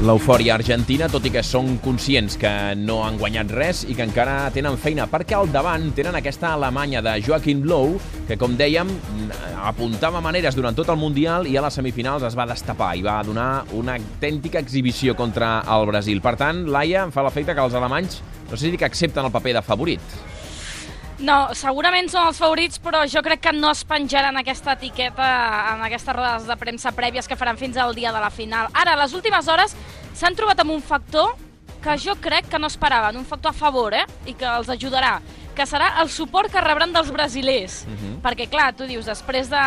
l'eufòria argentina, tot i que són conscients que no han guanyat res i que encara tenen feina, perquè al davant tenen aquesta Alemanya de Joachim Löw, que, com dèiem, apuntava maneres durant tot el Mundial i a les semifinals es va destapar i va donar una autèntica exhibició contra el Brasil. Per tant, Laia, em fa l'efecte que els alemanys, no sé si que accepten el paper de favorit. No, segurament són els favorits, però jo crec que no es penjaran aquesta etiqueta en aquestes rodes de premsa prèvies que faran fins al dia de la final. Ara, les últimes hores s'han trobat amb un factor que jo crec que no esperaven, un factor a favor, eh? I que els ajudarà que serà el suport que rebran dels brasilers. Uh -huh. Perquè, clar, tu dius, després de,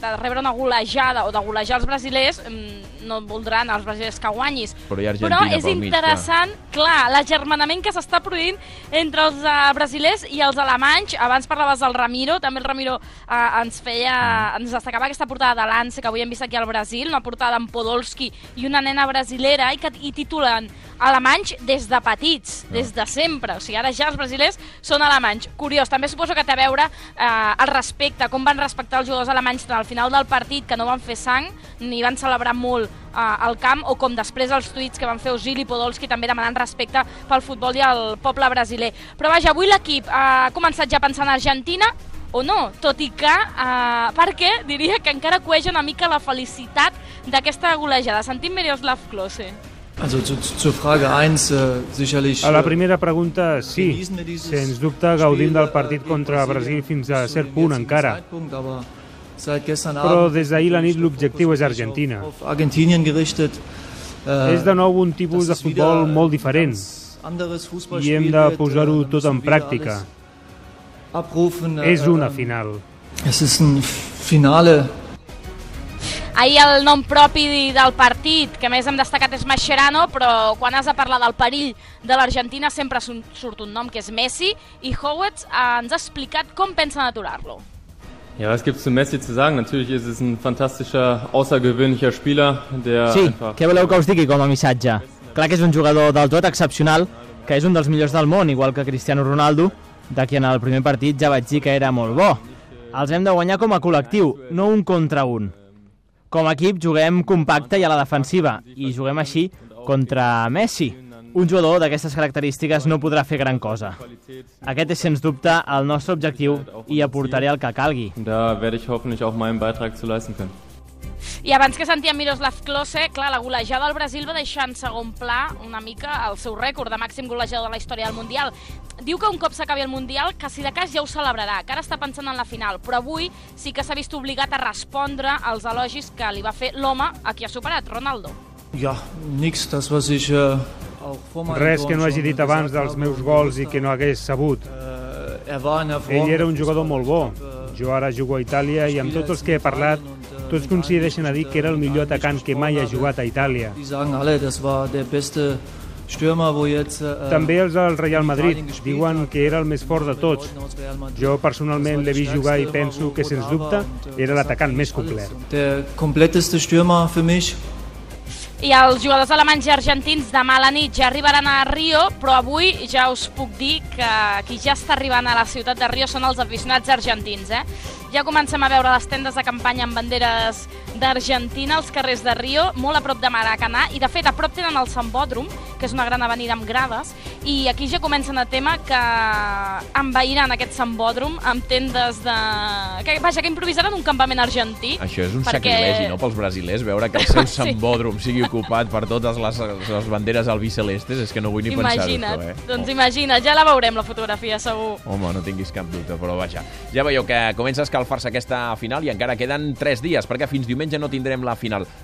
de rebre una golejada o de golejar els brasilers, mm, no voldran els brasilers que guanyis. Però, Però és interessant, mig, clar, l'agermanament que s'està produint entre els uh, brasilers i els alemanys. Abans parlaves del Ramiro, també el Ramiro uh, ens feia, ens destacava aquesta portada de l'Anse que avui hem vist aquí al Brasil, una portada amb Podolski i una nena brasilera, i que i titulen alemanys des de petits, des de sempre. O sigui, ara ja els brasilers són alemanys. Curiós, també suposo que té a veure eh, el respecte, com van respectar els jugadors alemanys tant al final del partit, que no van fer sang, ni van celebrar molt eh, al camp, o com després els tuits que van fer Osil i Podolski també demanant respecte pel futbol i el poble brasiler. Però vaja, avui l'equip ha començat ja pensant en Argentina, o no, tot i que, eh, perquè diria que encara cueix una mica la felicitat d'aquesta golejada. Sentim Miroslav Klose. Also zu, zur Frage 1, äh, sicherlich... A la primera pregunta, sí. Sens dubte gaudim del partit contra Brasil fins a cert punt encara. Però des d'ahir la nit l'objectiu és Argentina. És de nou un tipus de futbol molt diferent i hem de posar-ho tot en pràctica. És una final. Ist ein Finale Ahir el nom propi del partit, que més hem destacat és Mascherano, però quan has de parlar del perill de l'Argentina sempre surt un nom que és Messi, i Howetz ens ha explicat com pensen aturar-lo. Ja, was gibt's zu Messi zu sagen? Natürlich ist es ein fantastischer, außergewöhnlicher Spieler, der Sí, einfach... què voleu que us digui com a missatge? Clar que és un jugador del tot excepcional, que és un dels millors del món, igual que Cristiano Ronaldo, de qui en el primer partit ja vaig dir que era molt bo. Els hem de guanyar com a col·lectiu, no un contra un. Com a equip juguem compacte i a la defensiva i juguem així contra Messi. Un jugador d'aquestes característiques no podrà fer gran cosa. Aquest és, sens dubte, el nostre objectiu i aportaré el que calgui. Da werde ich hoffentlich auch meinen Beitrag zu leisten können. I abans que sentíem Miroslav Klose, clar, la golejada del Brasil va deixar en segon pla una mica el seu rècord de màxim golejador de la història del Mundial. Diu que un cop s'acabi el Mundial, que si de cas ja ho celebrarà, que ara està pensant en la final, però avui sí que s'ha vist obligat a respondre als elogis que li va fer l'home a qui ha superat, Ronaldo. Ja, nix, das was ich Res que no hagi dit abans dels meus gols i que no hagués sabut. Uh, Ell era un jugador molt bo. Jo ara jugo a Itàlia i amb tots els que he parlat tots coincideixen a dir que era el millor atacant que mai ha jugat a Itàlia. També els del Real Madrid diuen que era el més fort de tots. Jo personalment l'he vist jugar i penso que, sens dubte, era l'atacant més complet. Der kompletteste Stürmer für mich i els jugadors alemanys i argentins demà a la nit ja arribaran a Rio, però avui ja us puc dir que qui ja està arribant a la ciutat de Rio són els aficionats argentins. Eh? Ja comencem a veure les tendes de campanya amb banderes d'Argentina als carrers de Rio, molt a prop de Maracanà, i de fet a prop tenen el Sambòdrom, que és una gran avenida amb grades, i aquí ja comencen a tema que envaïran aquest Sambòdrom amb tendes de... Que, vaja, que improvisaran un campament argentí. Això és un perquè... sacrilegi, no?, pels brasilers, veure que el seu sí. Sambòdrom sigui ocupat per totes les, les banderes albicelestes, és que no vull ni pensar-ho, eh? Doncs oh. imagina't, ja la veurem, la fotografia, segur. Home, no tinguis cap dubte, però vaja. Ja veieu que comença a escalfar-se aquesta final i encara queden 3 dies, perquè fins diumenge no tindrem la final.